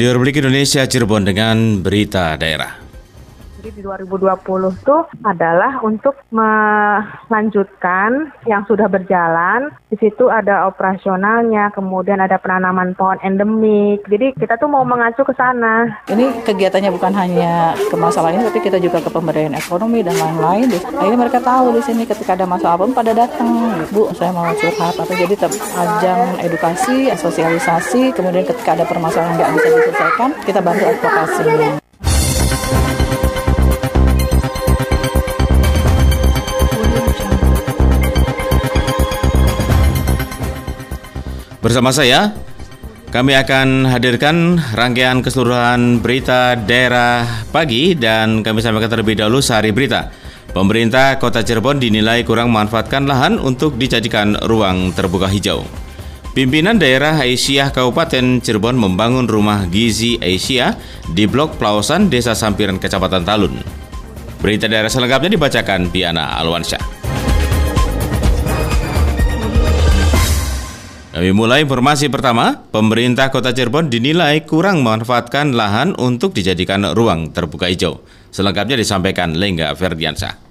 Radio Republik Indonesia Cirebon dengan berita daerah. Jadi di 2020 itu adalah untuk melanjutkan yang sudah berjalan. Di situ ada operasionalnya, kemudian ada penanaman pohon endemik. Jadi kita tuh mau mengacu ke sana. Ini kegiatannya bukan hanya ke masalah ini, tapi kita juga ke pemberdayaan ekonomi dan lain-lain. Akhirnya mereka tahu di sini ketika ada masalah apa pada datang. Bu, saya mau curhat. Atau jadi ajang edukasi, sosialisasi. Kemudian ketika ada permasalahan yang nggak bisa diselesaikan, kita bantu advokasinya. Bersama saya, kami akan hadirkan rangkaian keseluruhan berita daerah pagi dan kami sampaikan terlebih dahulu sehari berita. Pemerintah Kota Cirebon dinilai kurang memanfaatkan lahan untuk dijadikan ruang terbuka hijau. Pimpinan daerah Aisyah Kabupaten Cirebon membangun rumah gizi Aisyah di Blok Pelausan Desa Sampiran Kecamatan Talun. Berita daerah selengkapnya dibacakan Piana Alwansyah. Kami mulai informasi pertama, pemerintah kota Cirebon dinilai kurang memanfaatkan lahan untuk dijadikan ruang terbuka hijau. Selengkapnya disampaikan Lengga Ferdiansyah.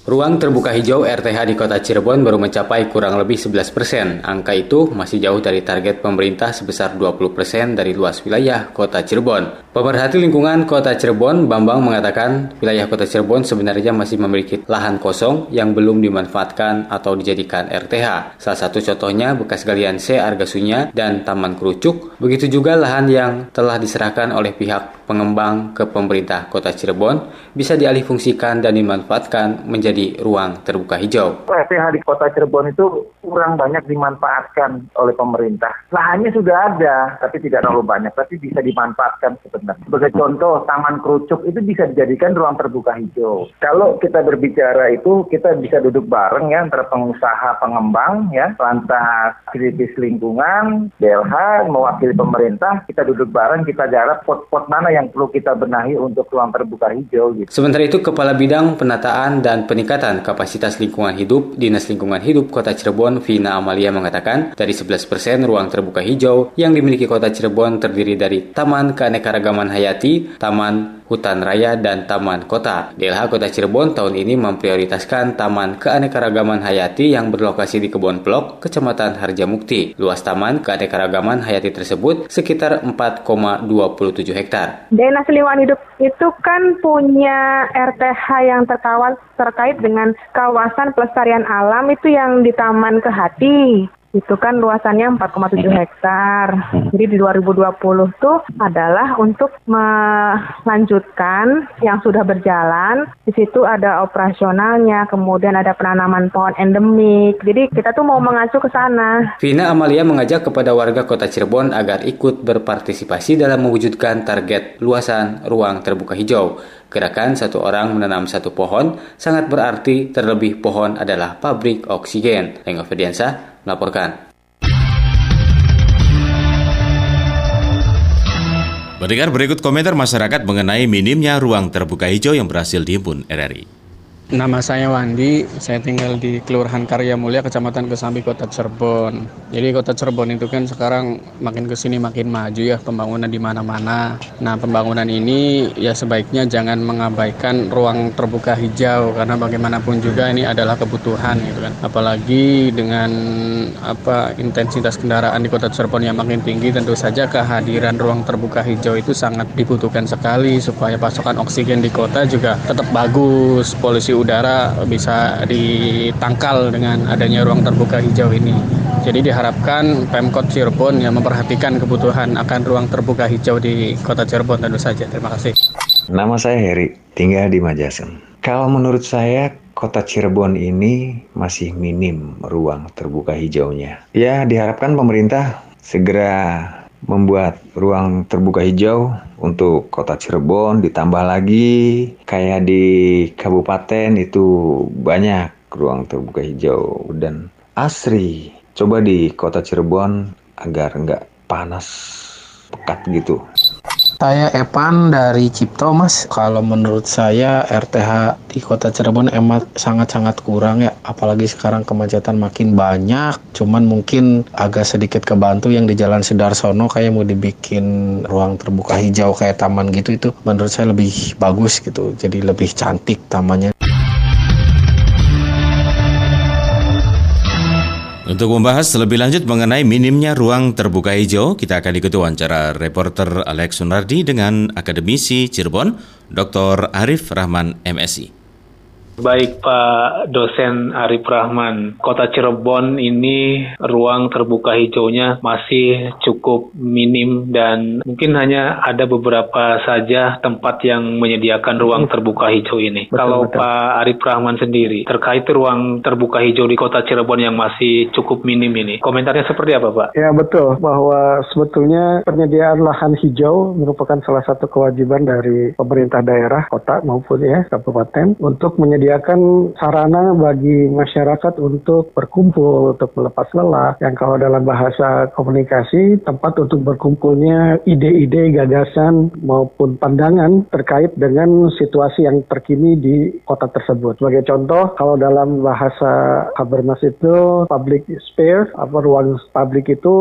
Ruang terbuka hijau RTH di kota Cirebon baru mencapai kurang lebih 11 persen. Angka itu masih jauh dari target pemerintah sebesar 20 persen dari luas wilayah kota Cirebon. Pemerhati lingkungan kota Cirebon, Bambang mengatakan wilayah kota Cirebon sebenarnya masih memiliki lahan kosong yang belum dimanfaatkan atau dijadikan RTH. Salah satu contohnya bekas galian C Argasunya dan Taman Kerucuk. Begitu juga lahan yang telah diserahkan oleh pihak pengembang ke pemerintah kota Cirebon bisa dialihfungsikan dan dimanfaatkan menjadi ruang terbuka hijau. RTH di kota Cirebon itu kurang banyak dimanfaatkan oleh pemerintah. Lahannya sudah ada, tapi tidak terlalu banyak, tapi bisa dimanfaatkan sebenarnya. Sebagai contoh, Taman Kerucuk itu bisa dijadikan ruang terbuka hijau. Kalau kita berbicara itu, kita bisa duduk bareng ya antara pengusaha pengembang ya, lantas aktivis lingkungan, BLH, mewakili pemerintah, kita duduk bareng, kita garap pot-pot mana yang perlu kita benahi untuk ruang terbuka hijau. Gitu. Sementara itu, Kepala Bidang Penataan dan Peningkatan Kapasitas Lingkungan Hidup, Dinas Lingkungan Hidup Kota Cirebon, Vina Amalia mengatakan, dari 11% ruang terbuka hijau yang dimiliki Kota Cirebon terdiri dari Taman Keanekaragaman Hayati, Taman hutan raya, dan taman kota. DLH Kota Cirebon tahun ini memprioritaskan Taman Keanekaragaman Hayati yang berlokasi di Kebon Blok, Kecamatan Harjamukti. Luas Taman Keanekaragaman Hayati tersebut sekitar 4,27 hektar. Dinas Lingkungan Hidup itu kan punya RTH yang terkawal terkait dengan kawasan pelestarian alam itu yang di Taman Kehati itu kan luasannya 4,7 hektar. Jadi di 2020 tuh adalah untuk melanjutkan yang sudah berjalan. Di situ ada operasionalnya, kemudian ada penanaman pohon endemik. Jadi kita tuh mau mengacu ke sana. Vina Amalia mengajak kepada warga kota Cirebon agar ikut berpartisipasi dalam mewujudkan target luasan ruang terbuka hijau. Gerakan satu orang menanam satu pohon sangat berarti terlebih pohon adalah pabrik oksigen. Lenggo Fediansa, melaporkan. Mendengar berikut komentar masyarakat mengenai minimnya ruang terbuka hijau yang berhasil dihimpun RRI. Nama saya Wandi, saya tinggal di Kelurahan Karya Mulia, Kecamatan Kesambi, Kota Cirebon. Jadi Kota Cirebon itu kan sekarang makin ke sini makin maju ya pembangunan di mana-mana. Nah, pembangunan ini ya sebaiknya jangan mengabaikan ruang terbuka hijau karena bagaimanapun juga ini adalah kebutuhan gitu kan. Apalagi dengan apa intensitas kendaraan di Kota Cirebon yang makin tinggi tentu saja kehadiran ruang terbuka hijau itu sangat dibutuhkan sekali supaya pasokan oksigen di kota juga tetap bagus, polusi udara bisa ditangkal dengan adanya ruang terbuka hijau ini. Jadi diharapkan Pemkot Cirebon yang memperhatikan kebutuhan akan ruang terbuka hijau di Kota Cirebon tentu saja. Terima kasih. Nama saya Heri, tinggal di Majasem. Kalau menurut saya Kota Cirebon ini masih minim ruang terbuka hijaunya. Ya, diharapkan pemerintah segera membuat ruang terbuka hijau untuk kota Cirebon ditambah lagi kayak di kabupaten itu banyak ruang terbuka hijau dan asri. Coba di kota Cirebon agar nggak panas pekat gitu Saya Evan dari Cipto, Mas. Kalau menurut saya RTH di Kota Cirebon emang sangat-sangat kurang ya. Apalagi sekarang kemacetan makin banyak. Cuman mungkin agak sedikit kebantu yang di Jalan Sidarsono kayak mau dibikin ruang terbuka hijau kayak taman gitu itu menurut saya lebih bagus gitu. Jadi lebih cantik tamannya. Untuk membahas lebih lanjut mengenai minimnya ruang terbuka hijau, kita akan ikuti wawancara reporter Alex Sunardi dengan akademisi Cirebon, Dr. Arif Rahman MSI. Baik Pak dosen Arif Rahman, Kota Cirebon ini ruang terbuka hijaunya masih cukup minim dan mungkin hanya ada beberapa saja tempat yang menyediakan ruang terbuka hijau ini. Betul, Kalau betul. Pak Arif Rahman sendiri terkait ruang terbuka hijau di Kota Cirebon yang masih cukup minim ini, komentarnya seperti apa Pak? Ya betul bahwa sebetulnya penyediaan lahan hijau merupakan salah satu kewajiban dari pemerintah daerah, kota maupun ya kabupaten untuk menyediakan menyediakan sarana bagi masyarakat untuk berkumpul, untuk melepas lelah, yang kalau dalam bahasa komunikasi, tempat untuk berkumpulnya ide-ide, gagasan, maupun pandangan terkait dengan situasi yang terkini di kota tersebut. Sebagai contoh, kalau dalam bahasa Habermas itu, public space, apa ruang publik itu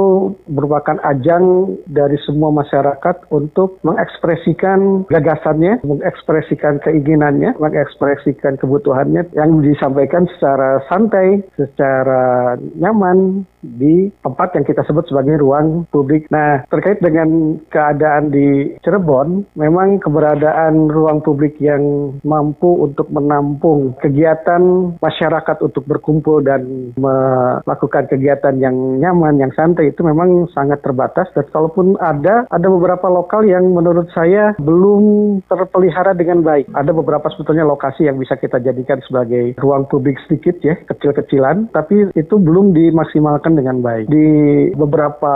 merupakan ajang dari semua masyarakat untuk mengekspresikan gagasannya, mengekspresikan keinginannya, mengekspresikan kebutuhan kebutuhannya yang disampaikan secara santai, secara nyaman di tempat yang kita sebut sebagai ruang publik. Nah, terkait dengan keadaan di Cirebon, memang keberadaan ruang publik yang mampu untuk menampung kegiatan masyarakat untuk berkumpul dan melakukan kegiatan yang nyaman, yang santai itu memang sangat terbatas. Dan kalaupun ada, ada beberapa lokal yang menurut saya belum terpelihara dengan baik. Ada beberapa sebetulnya lokasi yang bisa kita jadikan sebagai ruang publik sedikit ya, kecil-kecilan, tapi itu belum dimaksimalkan dengan baik. Di beberapa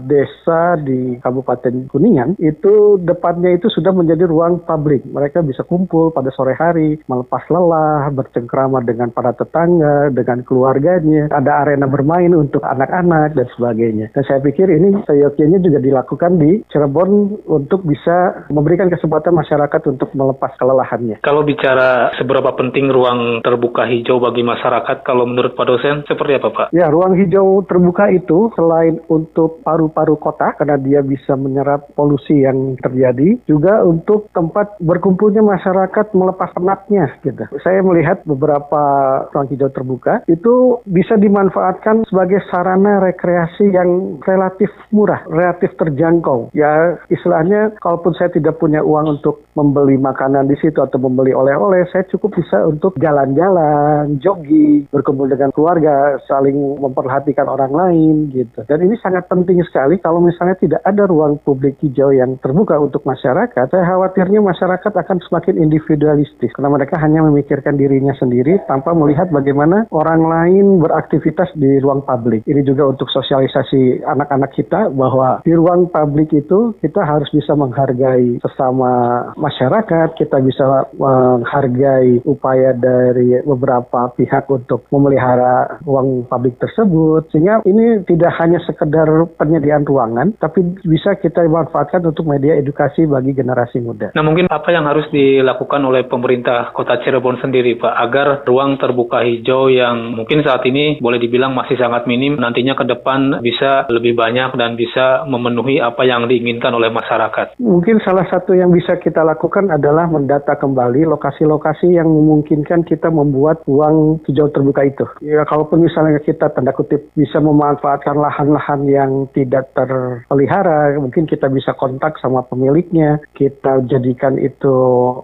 desa di Kabupaten Kuningan, itu depannya itu sudah menjadi ruang publik. Mereka bisa kumpul pada sore hari, melepas lelah, bercengkrama dengan para tetangga, dengan keluarganya, ada arena bermain untuk anak-anak dan sebagainya. Dan saya pikir ini seyogyanya juga dilakukan di Cirebon untuk bisa memberikan kesempatan masyarakat untuk melepas kelelahannya. Kalau bicara seberapa penting ruang terbuka hijau bagi masyarakat kalau menurut Pak dosen seperti apa Pak? Ya, ruang hijau terbuka itu selain untuk paru-paru kota karena dia bisa menyerap polusi yang terjadi, juga untuk tempat berkumpulnya masyarakat melepas penatnya gitu. Saya melihat beberapa ruang hijau terbuka itu bisa dimanfaatkan sebagai sarana rekreasi yang relatif murah, relatif terjangkau. Ya, istilahnya kalaupun saya tidak punya uang untuk membeli makanan di situ atau membeli oleh-oleh, saya cukup bisa untuk jalan-jalan, jogging, berkumpul dengan keluarga, saling memperhatikan orang lain gitu. Dan ini sangat penting sekali kalau misalnya tidak ada ruang publik hijau yang terbuka untuk masyarakat, saya khawatirnya masyarakat akan semakin individualistis karena mereka hanya memikirkan dirinya sendiri tanpa melihat bagaimana orang lain beraktivitas di ruang publik. Ini juga untuk sosialisasi anak-anak kita bahwa di ruang publik itu kita harus bisa menghargai sesama masyarakat, kita bisa menghargai upaya dari beberapa pihak untuk memelihara ruang publik tersebut sehingga ini tidak hanya sekedar penyediaan ruangan tapi bisa kita manfaatkan untuk media edukasi bagi generasi muda. Nah mungkin apa yang harus dilakukan oleh pemerintah Kota Cirebon sendiri Pak agar ruang terbuka hijau yang mungkin saat ini boleh dibilang masih sangat minim nantinya ke depan bisa lebih banyak dan bisa memenuhi apa yang diinginkan oleh masyarakat. Mungkin salah satu yang bisa kita lakukan adalah mendata kembali lokasi-lokasi yang memungkinkan kita membuat uang hijau terbuka itu. Ya, kalaupun misalnya kita tanda kutip bisa memanfaatkan lahan-lahan yang tidak terpelihara, mungkin kita bisa kontak sama pemiliknya, kita jadikan itu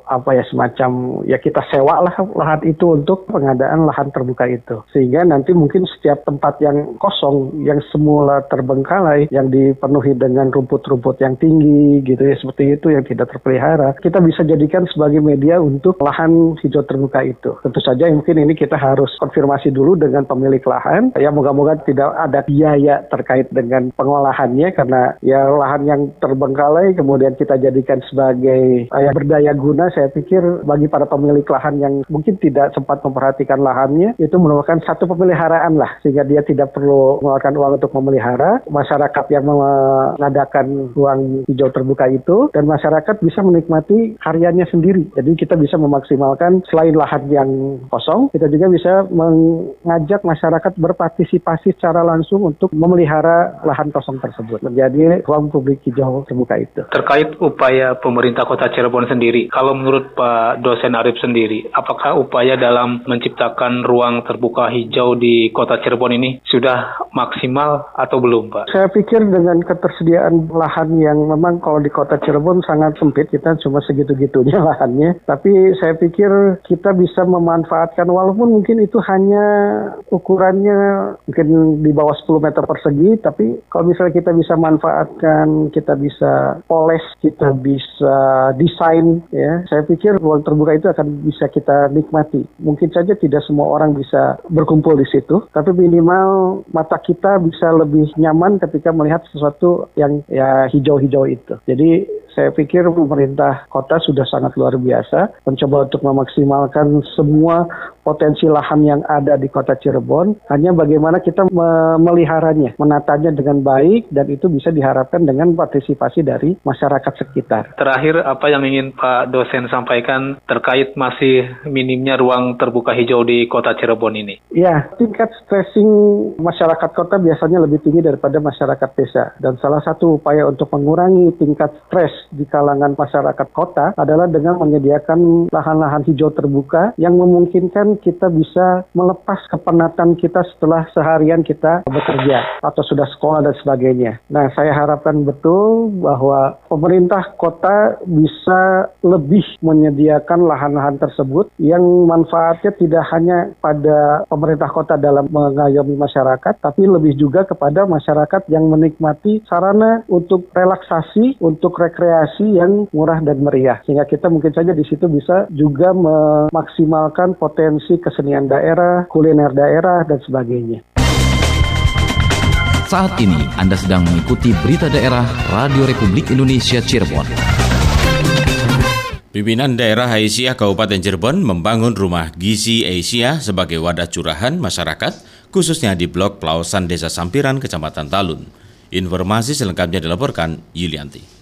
apa ya semacam ya kita sewa lah lahan itu untuk pengadaan lahan terbuka itu. Sehingga nanti mungkin setiap tempat yang kosong, yang semula terbengkalai, yang dipenuhi dengan rumput-rumput yang tinggi gitu ya seperti itu yang tidak terpelihara, kita bisa jadikan sebagai media untuk lahan hijau terbuka itu. Tentu saja mungkin ini kita harus konfirmasi dulu dengan pemilik lahan. Ya moga-moga tidak ada biaya terkait dengan pengolahannya karena ya lahan yang terbengkalai kemudian kita jadikan sebagai ya, berdaya guna saya pikir bagi para pemilik lahan yang mungkin tidak sempat memperhatikan lahannya itu merupakan satu pemeliharaan lah sehingga dia tidak perlu mengeluarkan uang untuk memelihara. Masyarakat yang mengadakan ruang hijau terbuka itu dan masyarakat bisa menikmati karyanya sendiri. Jadi kita bisa memaksimalkan selain lahan yang kosong, kita juga bisa mengajak masyarakat berpartisipasi secara langsung untuk memelihara lahan kosong tersebut menjadi ruang publik hijau terbuka itu. Terkait upaya pemerintah Kota Cirebon sendiri, kalau menurut Pak dosen Arif sendiri, apakah upaya dalam menciptakan ruang terbuka hijau di Kota Cirebon ini sudah maksimal atau belum, Pak? Saya pikir dengan ketersediaan lahan yang memang kalau di Kota Cirebon sangat sempit, kita cuma segitu-gitunya lahannya. Tapi saya pikir kita bisa memanfaatkan walaupun mungkin itu hanya ukurannya mungkin di bawah 10 meter persegi, tapi kalau misalnya kita bisa manfaatkan, kita bisa poles, kita bisa desain, ya, saya pikir ruang terbuka itu akan bisa kita nikmati. Mungkin saja tidak semua orang bisa berkumpul di situ, tapi minimal mata kita bisa lebih nyaman ketika melihat sesuatu yang ya hijau-hijau itu. Jadi saya pikir pemerintah kota sudah sangat luar biasa mencoba untuk memaksimalkan semua potensi lahan yang ada di kota Cirebon. Hanya bagaimana kita memeliharanya, menatanya dengan baik dan itu bisa diharapkan dengan partisipasi dari masyarakat sekitar. Terakhir apa yang ingin Pak dosen sampaikan terkait masih minimnya ruang terbuka hijau di kota Cirebon ini? Ya, tingkat stressing masyarakat kota biasanya lebih tinggi daripada masyarakat desa dan salah satu upaya untuk mengurangi tingkat stres di kalangan masyarakat kota adalah dengan menyediakan lahan-lahan hijau terbuka yang memungkinkan kita bisa melepas kepenatan kita setelah seharian kita bekerja atau sudah sekolah dan sebagainya. Nah, saya harapkan betul bahwa pemerintah kota bisa lebih menyediakan lahan-lahan tersebut yang manfaatnya tidak hanya pada pemerintah kota dalam mengayomi masyarakat, tapi lebih juga kepada masyarakat yang menikmati sarana untuk relaksasi, untuk rekreasi rekreasi yang murah dan meriah. Sehingga kita mungkin saja di situ bisa juga memaksimalkan potensi kesenian daerah, kuliner daerah, dan sebagainya. Saat ini Anda sedang mengikuti berita daerah Radio Republik Indonesia Cirebon. Pimpinan daerah Aisyah Kabupaten Cirebon membangun rumah gizi Aisyah sebagai wadah curahan masyarakat, khususnya di blok Pelausan Desa Sampiran, Kecamatan Talun. Informasi selengkapnya dilaporkan Yulianti.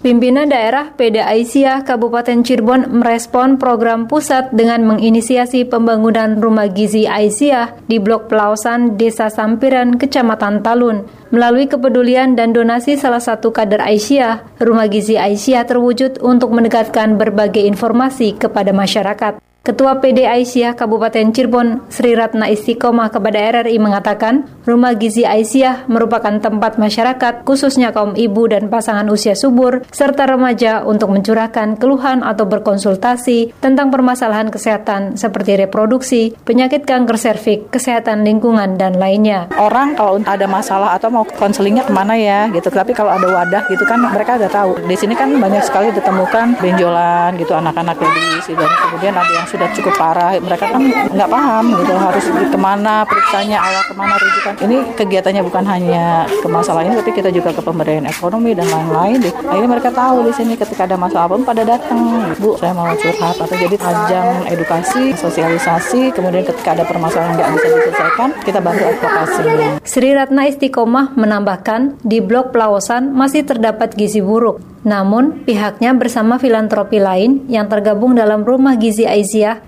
Pimpinan daerah PD Aisyah Kabupaten Cirebon merespon program pusat dengan menginisiasi pembangunan rumah gizi Aisyah di Blok Pelausan Desa Sampiran, Kecamatan Talun. Melalui kepedulian dan donasi salah satu kader Aisyah, rumah gizi Aisyah terwujud untuk mendekatkan berbagai informasi kepada masyarakat. Ketua PD Aisyah Kabupaten Cirebon Sri Ratna Istiqomah kepada RRI mengatakan, Rumah Gizi Aisyah merupakan tempat masyarakat khususnya kaum ibu dan pasangan usia subur serta remaja untuk mencurahkan keluhan atau berkonsultasi tentang permasalahan kesehatan seperti reproduksi, penyakit kanker serviks, kesehatan lingkungan dan lainnya. Orang kalau ada masalah atau mau konselingnya ke mana ya gitu, tapi kalau ada wadah gitu kan mereka udah tahu. Di sini kan banyak sekali ditemukan benjolan gitu anak-anak yang diisi dan kemudian ada yang sudah cukup parah. Mereka kan nggak paham gitu harus ke mana periksanya awal ke mana rujukan. Ini kegiatannya bukan hanya ke masalah ini tapi kita juga ke pemberdayaan ekonomi dan lain-lain. Akhirnya mereka tahu di sini ketika ada masalah pun pada datang. Bu saya mau curhat. Atau jadi ajang edukasi sosialisasi. Kemudian ketika ada permasalahan yang nggak bisa diselesaikan kita bantu advokasi. Sri Ratna Istiqomah menambahkan di blok Pelawasan masih terdapat gizi buruk. Namun, pihaknya bersama filantropi lain yang tergabung dalam Rumah Gizi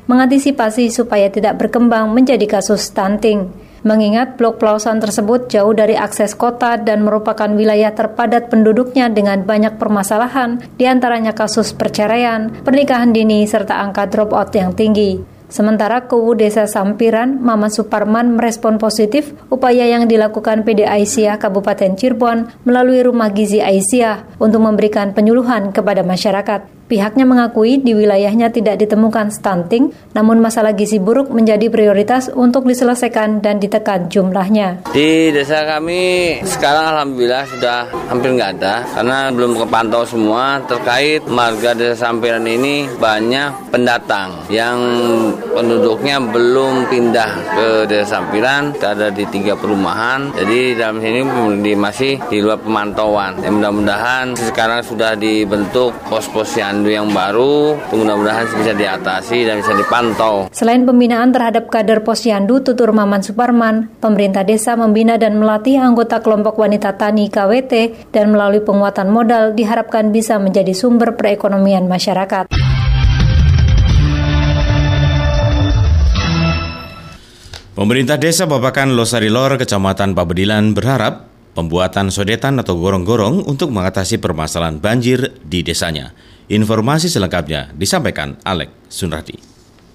Mengantisipasi supaya tidak berkembang menjadi kasus stunting. Mengingat blok pelausan tersebut jauh dari akses kota dan merupakan wilayah terpadat penduduknya dengan banyak permasalahan, di antaranya kasus perceraian, pernikahan dini, serta angka drop out yang tinggi. Sementara Kuwu Desa Sampiran, Mama Suparman merespon positif upaya yang dilakukan PD Aisyah Kabupaten Cirebon melalui Rumah Gizi Aisyah untuk memberikan penyuluhan kepada masyarakat. Pihaknya mengakui di wilayahnya tidak ditemukan stunting, namun masalah gizi buruk menjadi prioritas untuk diselesaikan dan ditekan jumlahnya. Di desa kami sekarang alhamdulillah sudah hampir nggak ada karena belum kepantau semua terkait marga desa Sampiran ini banyak pendatang yang penduduknya belum pindah ke desa Sampiran, ada di tiga perumahan. Jadi dalam sini masih di luar pemantauan. Ya, mudah-mudahan sekarang sudah dibentuk pos-pos yang pandu yang baru mudah-mudahan bisa diatasi dan bisa dipantau. Selain pembinaan terhadap kader posyandu Tutur Maman Suparman, pemerintah desa membina dan melatih anggota kelompok wanita tani KWT dan melalui penguatan modal diharapkan bisa menjadi sumber perekonomian masyarakat. Pemerintah Desa Babakan Losari Lor, Kecamatan Pabedilan berharap pembuatan sodetan atau gorong-gorong untuk mengatasi permasalahan banjir di desanya. Informasi selengkapnya disampaikan Alek Sunrati.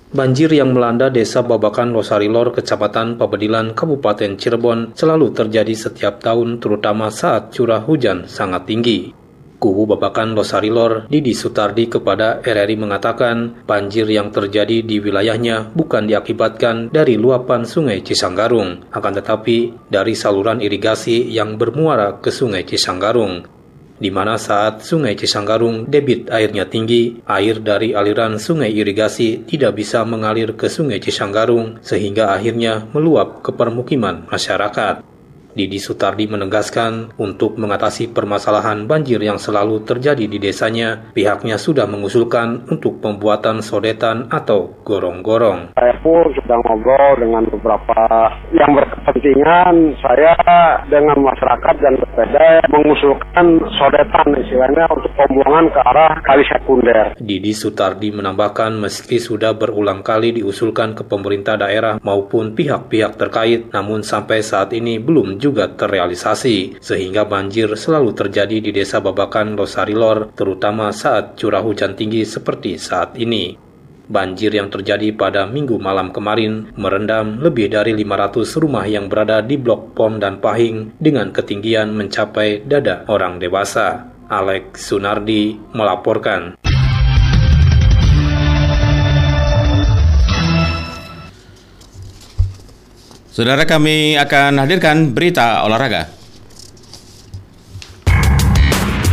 Banjir yang melanda desa Babakan Losarilor, Kecamatan Pabedilan, Kabupaten Cirebon selalu terjadi setiap tahun terutama saat curah hujan sangat tinggi. Kubu Babakan Losarilor, Didi Sutardi kepada RRI mengatakan banjir yang terjadi di wilayahnya bukan diakibatkan dari luapan sungai Cisanggarung, akan tetapi dari saluran irigasi yang bermuara ke sungai Cisanggarung di mana saat Sungai Cisanggarung debit airnya tinggi, air dari aliran sungai irigasi tidak bisa mengalir ke Sungai Cisanggarung sehingga akhirnya meluap ke permukiman masyarakat. Didi Sutardi menegaskan untuk mengatasi permasalahan banjir yang selalu terjadi di desanya, pihaknya sudah mengusulkan untuk pembuatan sodetan atau gorong-gorong. Saya pun sudah ngobrol dengan beberapa yang berkepentingan. Saya dengan masyarakat dan bersepeda mengusulkan sodetan istilahnya untuk pembuangan ke arah kali sekunder. Didi Sutardi menambahkan meski sudah berulang kali diusulkan ke pemerintah daerah maupun pihak-pihak terkait, namun sampai saat ini belum juga terrealisasi, sehingga banjir selalu terjadi di desa Babakan Losarilor, terutama saat curah hujan tinggi seperti saat ini. Banjir yang terjadi pada minggu malam kemarin merendam lebih dari 500 rumah yang berada di Blok Pom dan Pahing dengan ketinggian mencapai dada orang dewasa. Alex Sunardi melaporkan. Saudara kami akan hadirkan berita olahraga.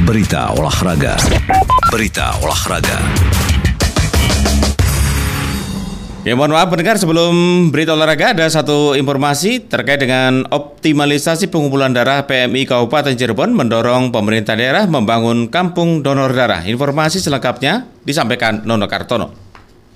Berita olahraga. Berita olahraga. Ya mohon maaf pendengar sebelum berita olahraga ada satu informasi terkait dengan optimalisasi pengumpulan darah PMI Kabupaten Cirebon mendorong pemerintah daerah membangun kampung donor darah. Informasi selengkapnya disampaikan Nono Kartono.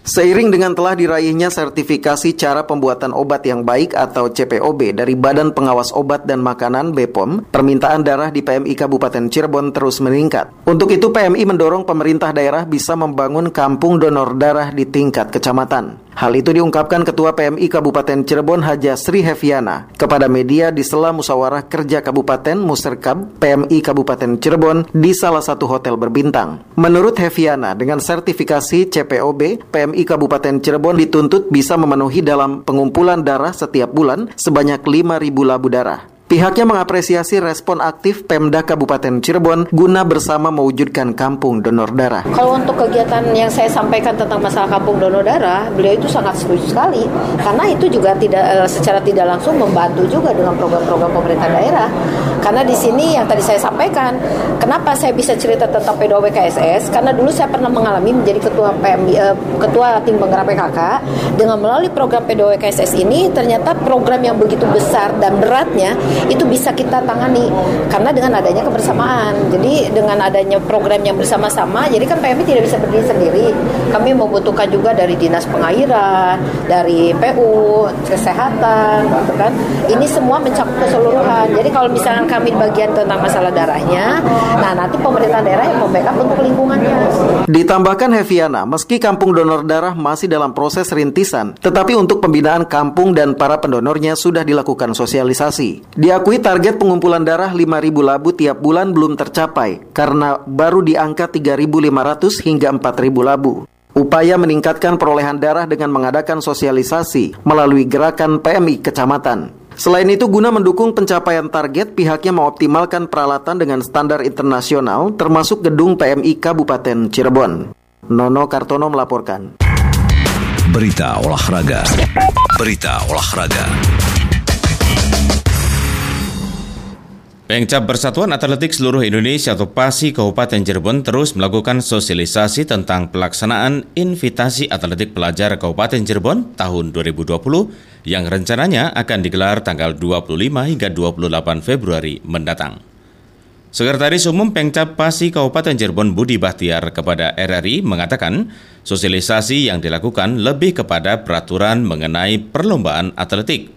Seiring dengan telah diraihnya sertifikasi cara pembuatan obat yang baik atau CPOB dari Badan Pengawas Obat dan Makanan BPOM, permintaan darah di PMI Kabupaten Cirebon terus meningkat. Untuk itu PMI mendorong pemerintah daerah bisa membangun kampung donor darah di tingkat kecamatan. Hal itu diungkapkan Ketua PMI Kabupaten Cirebon Haja Sri Heviana kepada media di sela musyawarah kerja Kabupaten Muserkab PMI Kabupaten Cirebon di salah satu hotel berbintang. Menurut Heviana, dengan sertifikasi CPOB, PMI Kabupaten Cirebon dituntut bisa memenuhi dalam pengumpulan darah setiap bulan sebanyak 5.000 labu darah. Pihaknya mengapresiasi respon aktif Pemda Kabupaten Cirebon guna bersama mewujudkan kampung donor darah. Kalau untuk kegiatan yang saya sampaikan tentang masalah kampung donor darah, beliau itu sangat setuju sekali karena itu juga tidak eh, secara tidak langsung membantu juga dengan program-program pemerintah daerah. Karena di sini yang tadi saya sampaikan, kenapa saya bisa cerita tentang PDW KSS? Karena dulu saya pernah mengalami menjadi ketua PM, eh, ketua tim penggerak PKK dengan melalui program PDW KSS ini ternyata program yang begitu besar dan beratnya itu bisa kita tangani karena dengan adanya kebersamaan. Jadi dengan adanya program yang bersama-sama, jadi kan PMI tidak bisa berdiri sendiri. Kami membutuhkan juga dari dinas pengairan, dari PU, kesehatan, gitu kan. Ini semua mencakup keseluruhan. Jadi kalau misalnya kami bagian tentang masalah darahnya, nah nanti pemerintah daerah yang membackup untuk lingkungannya. Ditambahkan Heviana, meski kampung donor darah masih dalam proses rintisan, tetapi untuk pembinaan kampung dan para pendonornya sudah dilakukan sosialisasi. Di Diakui target pengumpulan darah 5.000 labu tiap bulan belum tercapai karena baru di angka 3.500 hingga 4.000 labu. Upaya meningkatkan perolehan darah dengan mengadakan sosialisasi melalui gerakan PMI kecamatan. Selain itu, guna mendukung pencapaian target, pihaknya mengoptimalkan peralatan dengan standar internasional, termasuk gedung PMI Kabupaten Cirebon. Nono Kartono melaporkan. Berita olahraga. Berita olahraga. Pengcap Persatuan Atletik Seluruh Indonesia atau PASI Kabupaten Cirebon terus melakukan sosialisasi tentang pelaksanaan invitasi atletik pelajar Kabupaten Cirebon tahun 2020 yang rencananya akan digelar tanggal 25 hingga 28 Februari mendatang. Sekretaris Umum Pengcap PASI Kabupaten Cirebon Budi Bahtiar kepada RRI mengatakan sosialisasi yang dilakukan lebih kepada peraturan mengenai perlombaan atletik.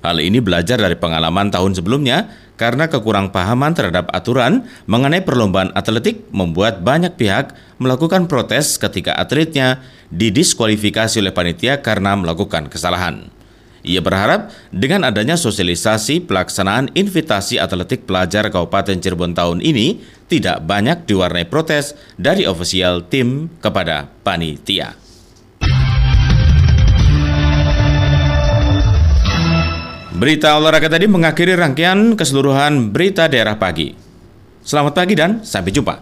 Hal ini belajar dari pengalaman tahun sebelumnya karena kekurang pahaman terhadap aturan mengenai perlombaan atletik membuat banyak pihak melakukan protes ketika atletnya didiskualifikasi oleh panitia karena melakukan kesalahan. Ia berharap dengan adanya sosialisasi pelaksanaan invitasi atletik pelajar Kabupaten Cirebon tahun ini tidak banyak diwarnai protes dari ofisial tim kepada panitia. Berita olahraga tadi mengakhiri rangkaian keseluruhan berita daerah pagi. Selamat pagi dan sampai jumpa.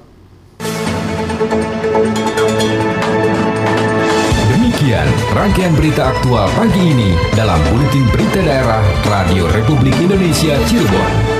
Demikian rangkaian berita aktual pagi ini dalam Buletin Berita Daerah Radio Republik Indonesia Cirebon.